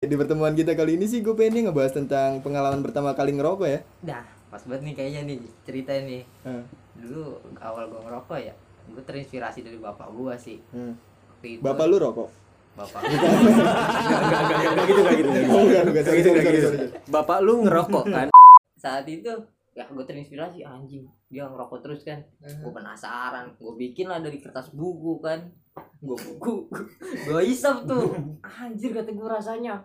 Di pertemuan kita kali ini sih gue pengen nih ngebahas tentang pengalaman pertama kali ngerokok ya. Dah, pas banget nih kayaknya nih cerita nih. Hmm. Dulu awal gua ngerokok ya, gua terinspirasi dari bapak gua sih. Hmm. Itu, Bapak lu rokok? bapak Enggak gitu, enggak gitu. Sorry, sorry. Bapak lu ngerokok kan? saat itu ya gue terinspirasi anjing dia ngerokok terus kan gue penasaran gue bikin lah dari kertas buku kan gue buku gue isap tuh. Anjir kata gue rasanya.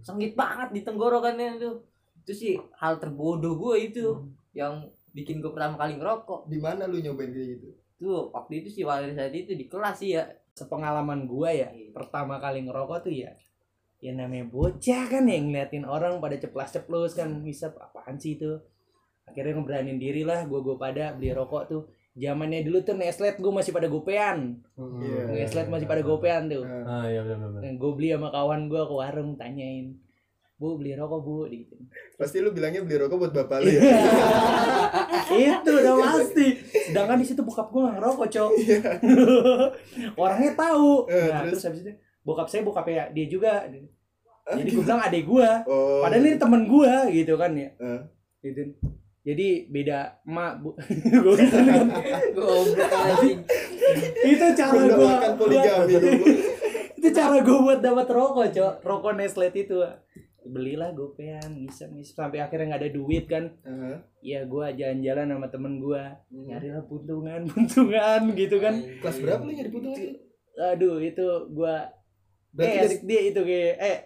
Sengit banget di tenggorokannya tuh. Itu sih hal terbodoh gue itu. Yang bikin gue pertama kali ngerokok. Di mana lu nyobain kayak gitu? tuh waktu itu sih pada saat itu di kelas sih ya. Sepengalaman gua ya pertama kali ngerokok tuh ya ya namanya bocah kan yang ngeliatin orang pada ceplas ceplos kan bisa apaan sih itu? Akhirnya ngeberanin diri lah gua gua pada beli rokok tuh zamannya dulu tuh Neslet gua masih pada gopean. Iya. Neslet masih pada gopean tuh. Nah, Ah, iya benar benar. gue beli sama kawan gua ke warung tanyain bu beli rokok bu? Gitu. Pasti lu bilangnya beli rokok buat bapak lu ya. itu udah pasti. Sedangkan di situ bokap gua nggak ngerokok cok. Orangnya tahu. Eh, nah, terus? terus habis itu bokap saya bokapnya dia juga. Jadi gue bilang adek gua. Oh. padahal ini temen gua gitu kan ya. Eh. gitu jadi beda emak bu Gua goblok anjing itu cara gua poligami dulu. itu cara gua buat dapat rokok cok rokok Nestle itu belilah gopean ngisep ngisep sampai akhirnya nggak ada duit kan Heeh. ya gua jalan-jalan sama temen gua Hmm. nyarilah puntungan puntungan gitu kan Kelas berapa lu nyari putung itu? aduh itu gua Berarti eh, dari SD itu kayak eh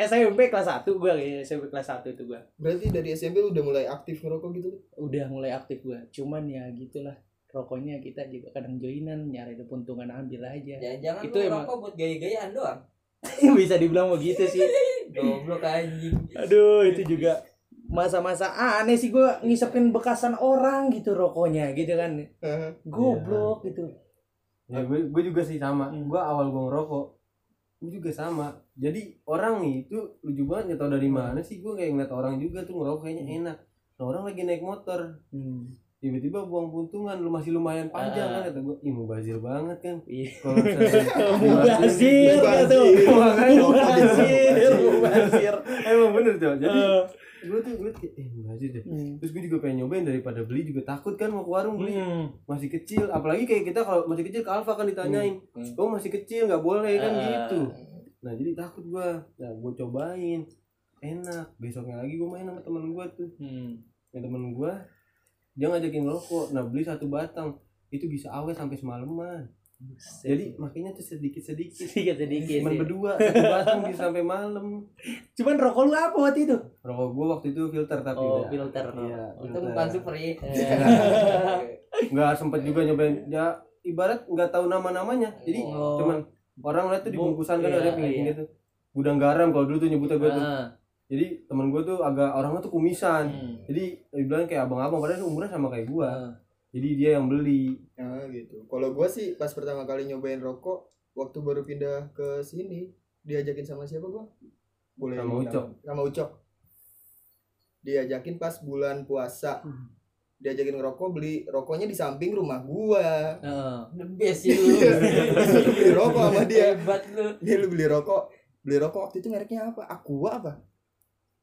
SMP kelas 1 gua kayak SMP kelas 1 itu gua. Berarti dari SMP lu udah mulai aktif ngerokok gitu? udah mulai aktif gua. Cuman ya gitulah rokoknya kita juga kadang joinan nyari ada puntungan ambil aja. Jangan-jangan Itu lu emang- ngerokok buat gaya-gayaan doang. Bisa dibilang begitu sih. Goblok anjing. Aduh itu juga masa-masa aneh sih gua ngisepin bekasan orang gitu rokoknya gitu kan. Heeh. goblok gitu. Ya gue, gue juga sih sama. Hmm. Gue awal gue ngerokok, gue juga sama. Jadi orang nih itu lucu banget nggak tahu dari mana sih gue kayak ngeliat orang juga tuh ngerokok kayaknya enak. Nah orang lagi naik motor, hmm. tiba-tiba buang puntungan, lu masih lumayan panjang Ah. kan kata gue, ih mubazir banget kan. Iya. Kalau Mubazir gitu. Mubazir. Mubazir. Emang bener tuh. Jadi Eh, gue tuh kayak, eh mubazir deh. hmm. Terus gue juga pengen nyobain daripada beli juga. Takut kan mau ke warung beli. Hmm. masih kecil. Apalagi kayak kita kalau masih kecil ke Alfa kan ditanyain. Hmm. oh masih kecil nggak boleh kan Ah. gitu. Nah jadi takut gua. Nah gua cobain. Enak. Besoknya lagi gua main sama temen gua tuh. Hmm. yang temen gua dia ngajakin ngerokok. Nah beli satu batang. Itu bisa awet sampai semalaman jadi makanya tuh sedikit sedikit sedikit sedikit cuman ya. berdua satu batang bisa sampai malam cuman rokok lu apa waktu itu rokok gua waktu itu filter tapi oh udah. filter iya itu filter. bukan super ya nggak sempet juga nyobain ya ibarat nggak tahu nama namanya jadi Oh. cuman orang lihat tuh di Bu- bungkusan kan iya, ada pinggir iya. gitu gudang garam kalau dulu tuh nyebutnya gue tuh Ah. jadi temen gue tuh agak orangnya tuh kumisan Hmm. jadi dibilang kayak abang-abang padahal umurnya sama kayak gue Ah. Jadi dia yang beli Nah gitu. Kalau gua sih pas pertama kali nyobain rokok waktu baru pindah ke sini diajakin sama siapa gua? Boleh Sama. Ucok. Sama Ucok. Diajakin pas bulan puasa. Hmm. Diajakin ngerokok beli rokoknya di samping rumah gua. Ah. the best sih lu Lu beli rokok sama dia. hebat lu Dia lu beli rokok. Beli rokok waktu itu mereknya apa? Aqua apa?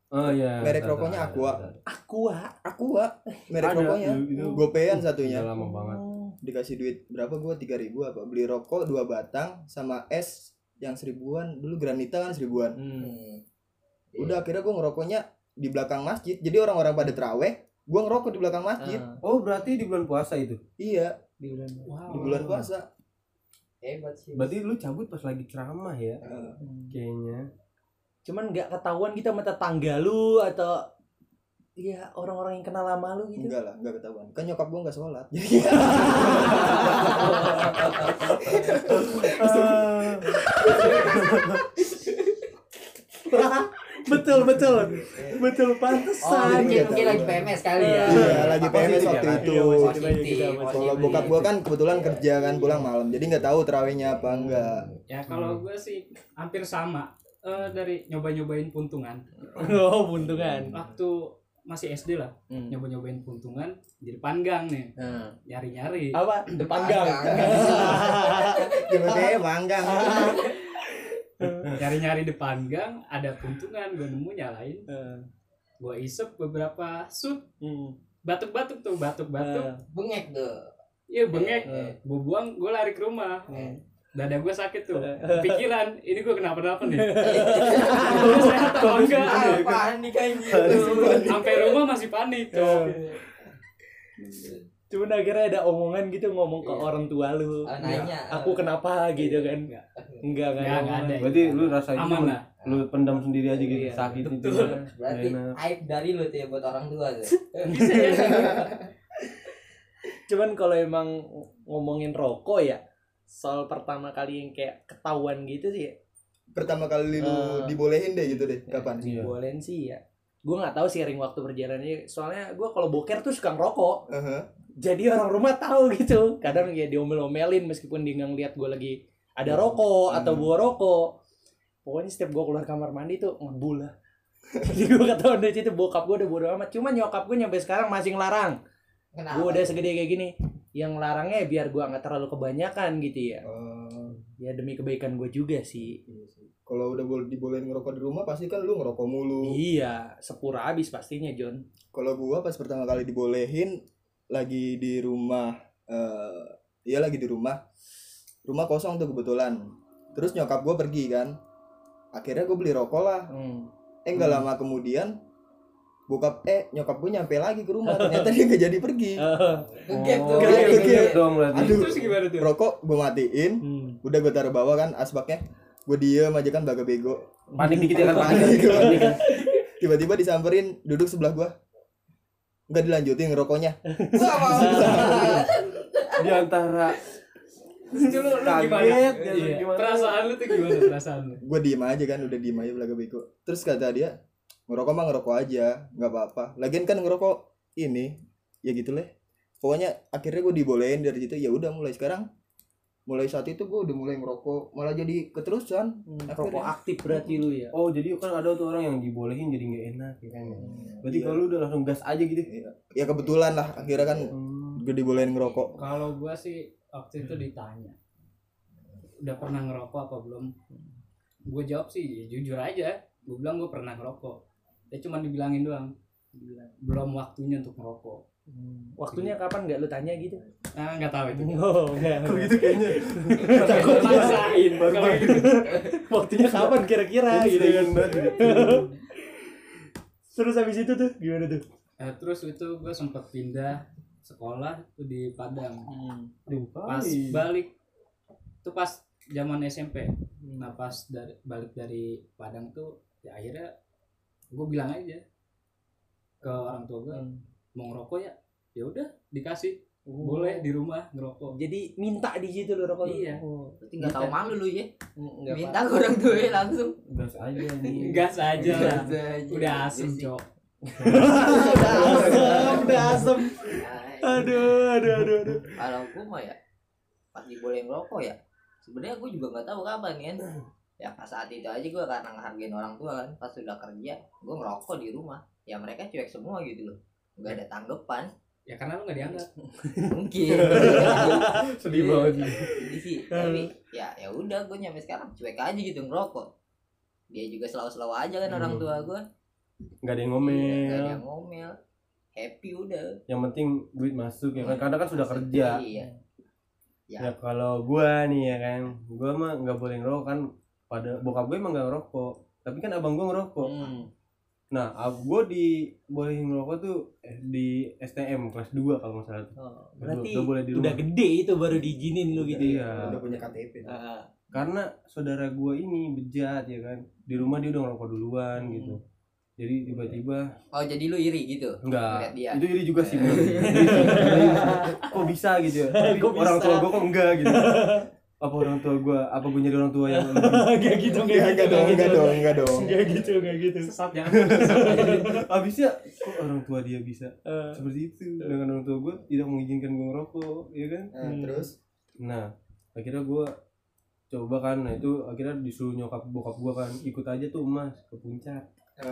Oh iya Merek rokoknya Aqua. Aqua Aqua. Merek Ada, rokoknya. Gopean satunya. Udah lama banget Oh. Dikasih duit berapa gua? 3000 apa? Beli rokok dua batang sama es yang seribuan dulu granita kan seribuan Hmm. udah akhirnya gue ngerokoknya di belakang masjid jadi orang-orang pada teraweh gue ngerokok di belakang masjid Ah. oh berarti di bulan puasa itu iya di bulan di bulan puasa hebat sih berarti lu cabut pas lagi ceramah ya Hmm. kayaknya cuman nggak ketahuan kita sama tetangga lu atau ya orang-orang yang kenal lama lu gitu. Enggak lah enggak ketahuan. Kan nyokap gue nggak sholat. Jadi betul betul. Betul oh pantesan mungkin gitu. mungkin lagi PMS kali ya. Iya lagi PMS waktu itu. Iya, kalau bokap gue kan kebetulan kerja kan pulang malam. Jadi nggak tahu terawihnya apa enggak Ya kalau gue sih hampir sama Eh, dari nyoba-nyobain puntungan. oh buntungan Waktu masih SD lah, Hmm. nyoba-nyobain puntungan jadi panggang nih, Nah. nyari-nyari. apa depan gang Gimana ya banggang nyari-nyari depan gang ada puntungan gue nemu nyalain Eh, gue isep beberapa sut hmm. batuk-batuk tuh batuk-batuk Eh, bengek tuh iya bengek Eh. gue buang gue lari ke rumah eh. Dada gue sakit tuh Eh. pikiran ini gue kenapa-napa nih Gue sehat apa enggak ah, panik anjir sampai rumah masih panik tuh Cuman akhirnya ada omongan gitu ngomong ke Iya. orang tua lu. Ah, nanya Aku kenapa gitu kan? Enggak. Enggak? Enggak, enggak ada. Berarti lu rasa itu aman lah lu pendam sendiri aja gitu Iya, sakit itu. berarti Enak. aib dari lu tuh ya buat orang tua tuh bisa ya Cuman kalau emang ngomongin rokok ya, soal pertama kali yang kayak ketahuan gitu sih, ya, pertama kali lu Eh. dibolehin deh gitu deh kapan Iya. bolehin sih ya. Gue nggak tahu seiring waktu berjalannya. Soalnya gue kalau boker tuh suka ngerokok. Aha. Jadi orang rumah tahu gitu. Kadang ya diomel-omelin meskipun dia nggak ngeliat gue lagi ada rokok atau Hmm. bawa rokok. Pokoknya setiap gue keluar kamar mandi tuh ngebul lah. Jadi gue ketahuan dari situ bokap gue udah bodo amat. Cuma nyokap gue nyampe sekarang masih ngelarang. kenapa Gue udah segede kayak gini. Yang larangnya biar gue nggak terlalu kebanyakan gitu ya. Oh, Ya demi kebaikan gue juga sih. iya sih. kalau udah boleh dibolehin ngerokok di rumah pasti kan lu ngerokok mulu Iya, sepura habis pastinya John. kalau gua pas pertama kali dibolehin lagi di rumah eh iya lagi di rumah rumah kosong tuh kebetulan terus nyokap gua pergi kan akhirnya gue beli rokok lah Hmm. eh nggak lama kemudian bokap eh nyokap gue nyampe lagi ke rumah ternyata dia nggak jadi pergi Ngegap tuh Oh, Ngegap, dong berarti. Aduh. terus gimana tuh rokok gue matiin Hmm. udah gue taruh bawah kan asbaknya gue diem aja kan baga bego Panik dikit ya kan Panik. panik. tiba-tiba disamperin duduk sebelah gua nggak dilanjutin ngerokoknya Di antara Terus lu, lu gimana Kaget, Iya. gimana? perasaan lu tuh gimana perasaan lu gue diem aja kan udah diem aja belaga bego terus kata dia ngerokok mah ngerokok aja nggak apa-apa lagian kan ngerokok ini ya gitu lah pokoknya akhirnya gue dibolehin dari situ ya udah mulai sekarang mulai saat itu gue udah mulai ngerokok malah jadi keterusan Hmm, Rokok aktif berarti lu ya. Oh jadi kan ada tuh orang yang dibolehin jadi nggak enak ya kan. ya. Berarti Iya. kalau lu udah langsung gas aja gitu. ya kebetulan lah akhirnya kan Hmm. gue dibolehin ngerokok kalau gua sih waktu itu ditanya udah pernah ngerokok apa belum gue jawab sih ya jujur aja gue bilang gue pernah ngerokok ya cuma dibilangin doang belum waktunya untuk ngerokok Hmm. Waktunya kapan nggak lu tanya gitu? ah nggak tahu itu Oh, enggak. Kok gitu kayaknya. Takut maksain kalau gitu. Waktunya kapan kira-kira gitu kan. gitu. Terus habis itu tuh gimana tuh? Nah, terus itu gue sempat pindah sekolah tuh di Padang Aduh, pas balik itu pas zaman SMP nah pas dari balik dari Padang tuh ya akhirnya gue bilang aja ke orang tua gue mau ngerokok ya ya udah dikasih boleh di rumah ngerokok Jadi minta di situ lu rokok. lu? Iya. Oh. Berarti nggak tahu malu lu ya Enggak minta ke orang tua ya langsung gas aja nih. gas aja lah Gas aja. udah asem cok udah asem, udah asem. Aduh, aduh, aduh, aduh. kalau gue mah ya pas dibolehin ngerokok ya sebenarnya gue juga nggak tahu kapan kan ya pas saat itu aja gue karena ngehargain orang tua kan pas sudah kerja gue ngerokok di rumah ya mereka cuek semua gitu loh nggak ada tanggapan ya karena lu nggak dianggap mungkin Sedih banget. Jadi sih tapi ya ya udah gue nyampe sekarang cuek aja gitu ngerokok dia juga selalu-selalu aja kan orang Hmm. tua gue Gak ada yang Iya, nggak ada ngomel. yang ngomel happy udah Yang penting duit masuk ya kan. Karena kan sudah kerja. iya Ya. Ya kalau gua nih ya kan, gua mah nggak boleh ngerokok kan. Pada bokap gue emang nggak ngerokok. Tapi kan abang gua ngerokok. Hmm. Nah, ab gua di bolehin ngerokok tuh eh, di STM kelas 2 kalau nggak salah. Oh, Udah- berarti udah boleh di udah gede itu baru diizinin lu gitu ya. Iya. udah punya KTP Ah, Karena saudara gua ini bejat ya kan. Di rumah dia udah ngerokok duluan Hmm. gitu. Jadi tiba-tiba oh jadi lu iri gitu enggak. Dia. Itu iri juga sih. kok bisa gitu ya? Tapi Kok orang bisa? tua gua kok enggak gitu. Apa orang tua gua? Apa gua nyari orang tua yang Enggak gitu, enggak enggak dong enggak dong enggak dong. Enggak gitu, enggak gitu. sesat ya Habisnya kok orang tua dia bisa Eh, seperti itu? Dengan orang tua gue tidak mengizinkan gue ngerokok ya kan? Nah, terus? Nah akhirnya gue coba kan nah itu akhirnya disuruh nyokap bokap gue kan ikut aja tuh emas ke puncak. Eh,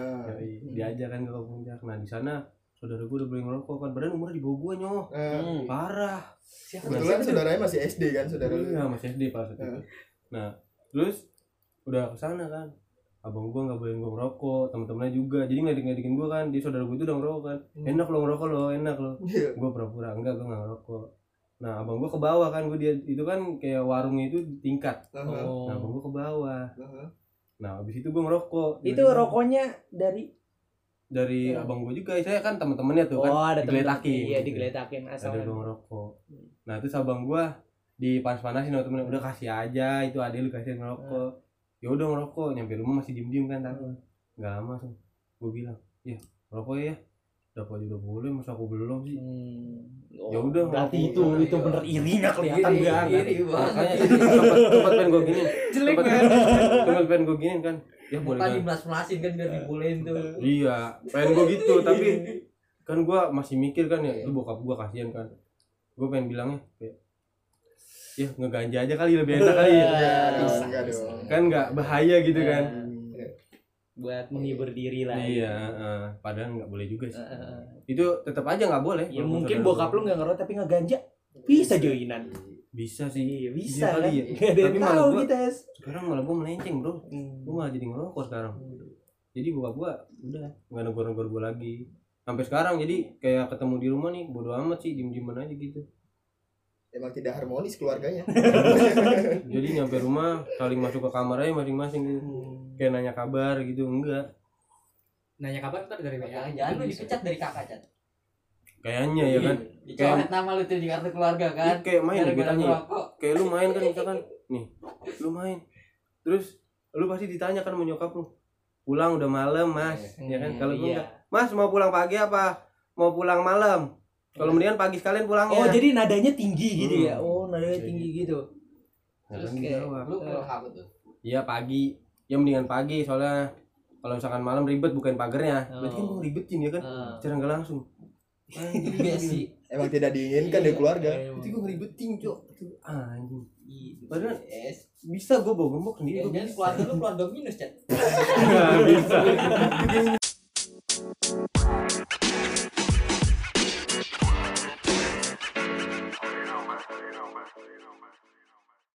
Yoi, diajak kan ke puncak. Nah di sana saudara gue udah boleh ngerokok kan padahal umurnya di bawah gue nyoh. Eh, hmm. parah. Kebetulan saudaranya masih SD kan saudara lu? Iya masih SD pas itu Eh. nah terus udah ke sana kan. Abang gua nggak boleh gua ngerokok teman-temannya juga. Jadi ngelidik-ngelidikin gua kan di saudara gua itu udah ngerokok kan. Enak lo ngerokok lo enak lo Iya. gua pura-pura enggak gua nggak ngerokok. Nah abang gua ke bawah kan gua dia itu kan kayak warungnya itu tingkat. Aha, Oh. nah abang gua ke bawah. Aha. nah habis itu gua ngerokok. Itu rokoknya dari dari Hmm. abang gua juga. Saya kan teman-temannya tuh kan Oh, ada temen digeletakin Iya, gitu. digeletakin asal. ada gua ngerokok. Nah terus abang gua dipanas-panasin sama temennya. Udah kasih aja itu adek lu kasih ngerokok. Ya udah ngerokok nyampe rumah masih diem diem kan tahu nggak lama langsung gua bilang ya ngerokok ya. Dapat juga boleh masa aku belum sih? Hmm. Ya udah, berarti itu ngerokok. itu bener irinya kelihatan Iri, banget. iri banget. tempat tempat pengen gua gini jelek tempat banget. tempat pengen gua gini kan ya boleh Muka kan dimelas-melasin kan biar dibolehin tuh. iya pengen gua gitu tapi kan gua masih mikir kan ya itu bokap gua kasihan kan gua pengen bilangnya kayak ya ngeganja aja kali lebih enak kali ya kan nggak bahaya gitu kan. Buat menghibur diri lah. iya eh, padahal nggak boleh juga sih Heeh. itu tetap aja nggak boleh Ya mungkin bokap lu nggak ngerokok tapi ngeganja. Bisa joinan. bisa sih Iya, Iya bisa kali kan. ya. Gak ada yang Tapi malah kita. Es. Sekarang malah gua melenceng bro Hmm. gua malah jadi ngerokok sekarang jadi bokap gua udah nggak negor-negor gua lagi sampai sekarang jadi kayak ketemu di rumah nih bodo amat sih diem-dieman aja gitu Emang tidak harmonis keluarganya. jadi nyampe rumah saling masuk ke kamar aja masing-masing gitu Hmm. kayak nanya kabar gitu enggak nanya kabar ntar dari WA Jangan-jangan lu dipecat dari kakak, Cat. kayaknya ya kan Dicoret nama lu tuh di kartu keluarga Iya, kan. kayak main gue ya. ngerokok. kayak lu main kan misalkan nih lu main terus lu pasti ditanya kan nyokap lu pulang udah malam mas ya kan Hmm, kalau iya. enggak mas mau pulang pagi apa mau pulang malam kalau mendingan pagi sekalian pulangnya Oh jadi nadanya tinggi gitu Hmm. ya? Oh nadanya Jadi- tinggi gitu. Nah, Terus kayak lu pulang apa tuh? iya pagi ya mendingan pagi soalnya kalau misalkan malam ribet bukain pagernya berarti kan Oh. gua ribetin ya kan Ah. cara nggak langsung Iya sih. Emang tidak diinginkan dari keluarga. Berarti gue ngeribetin cok anjing Gitu. Padahal-. Bisa gue bawa gembok sendiri Ya, bisa keluarga lu keluarga minus, Cat. Nggak bisa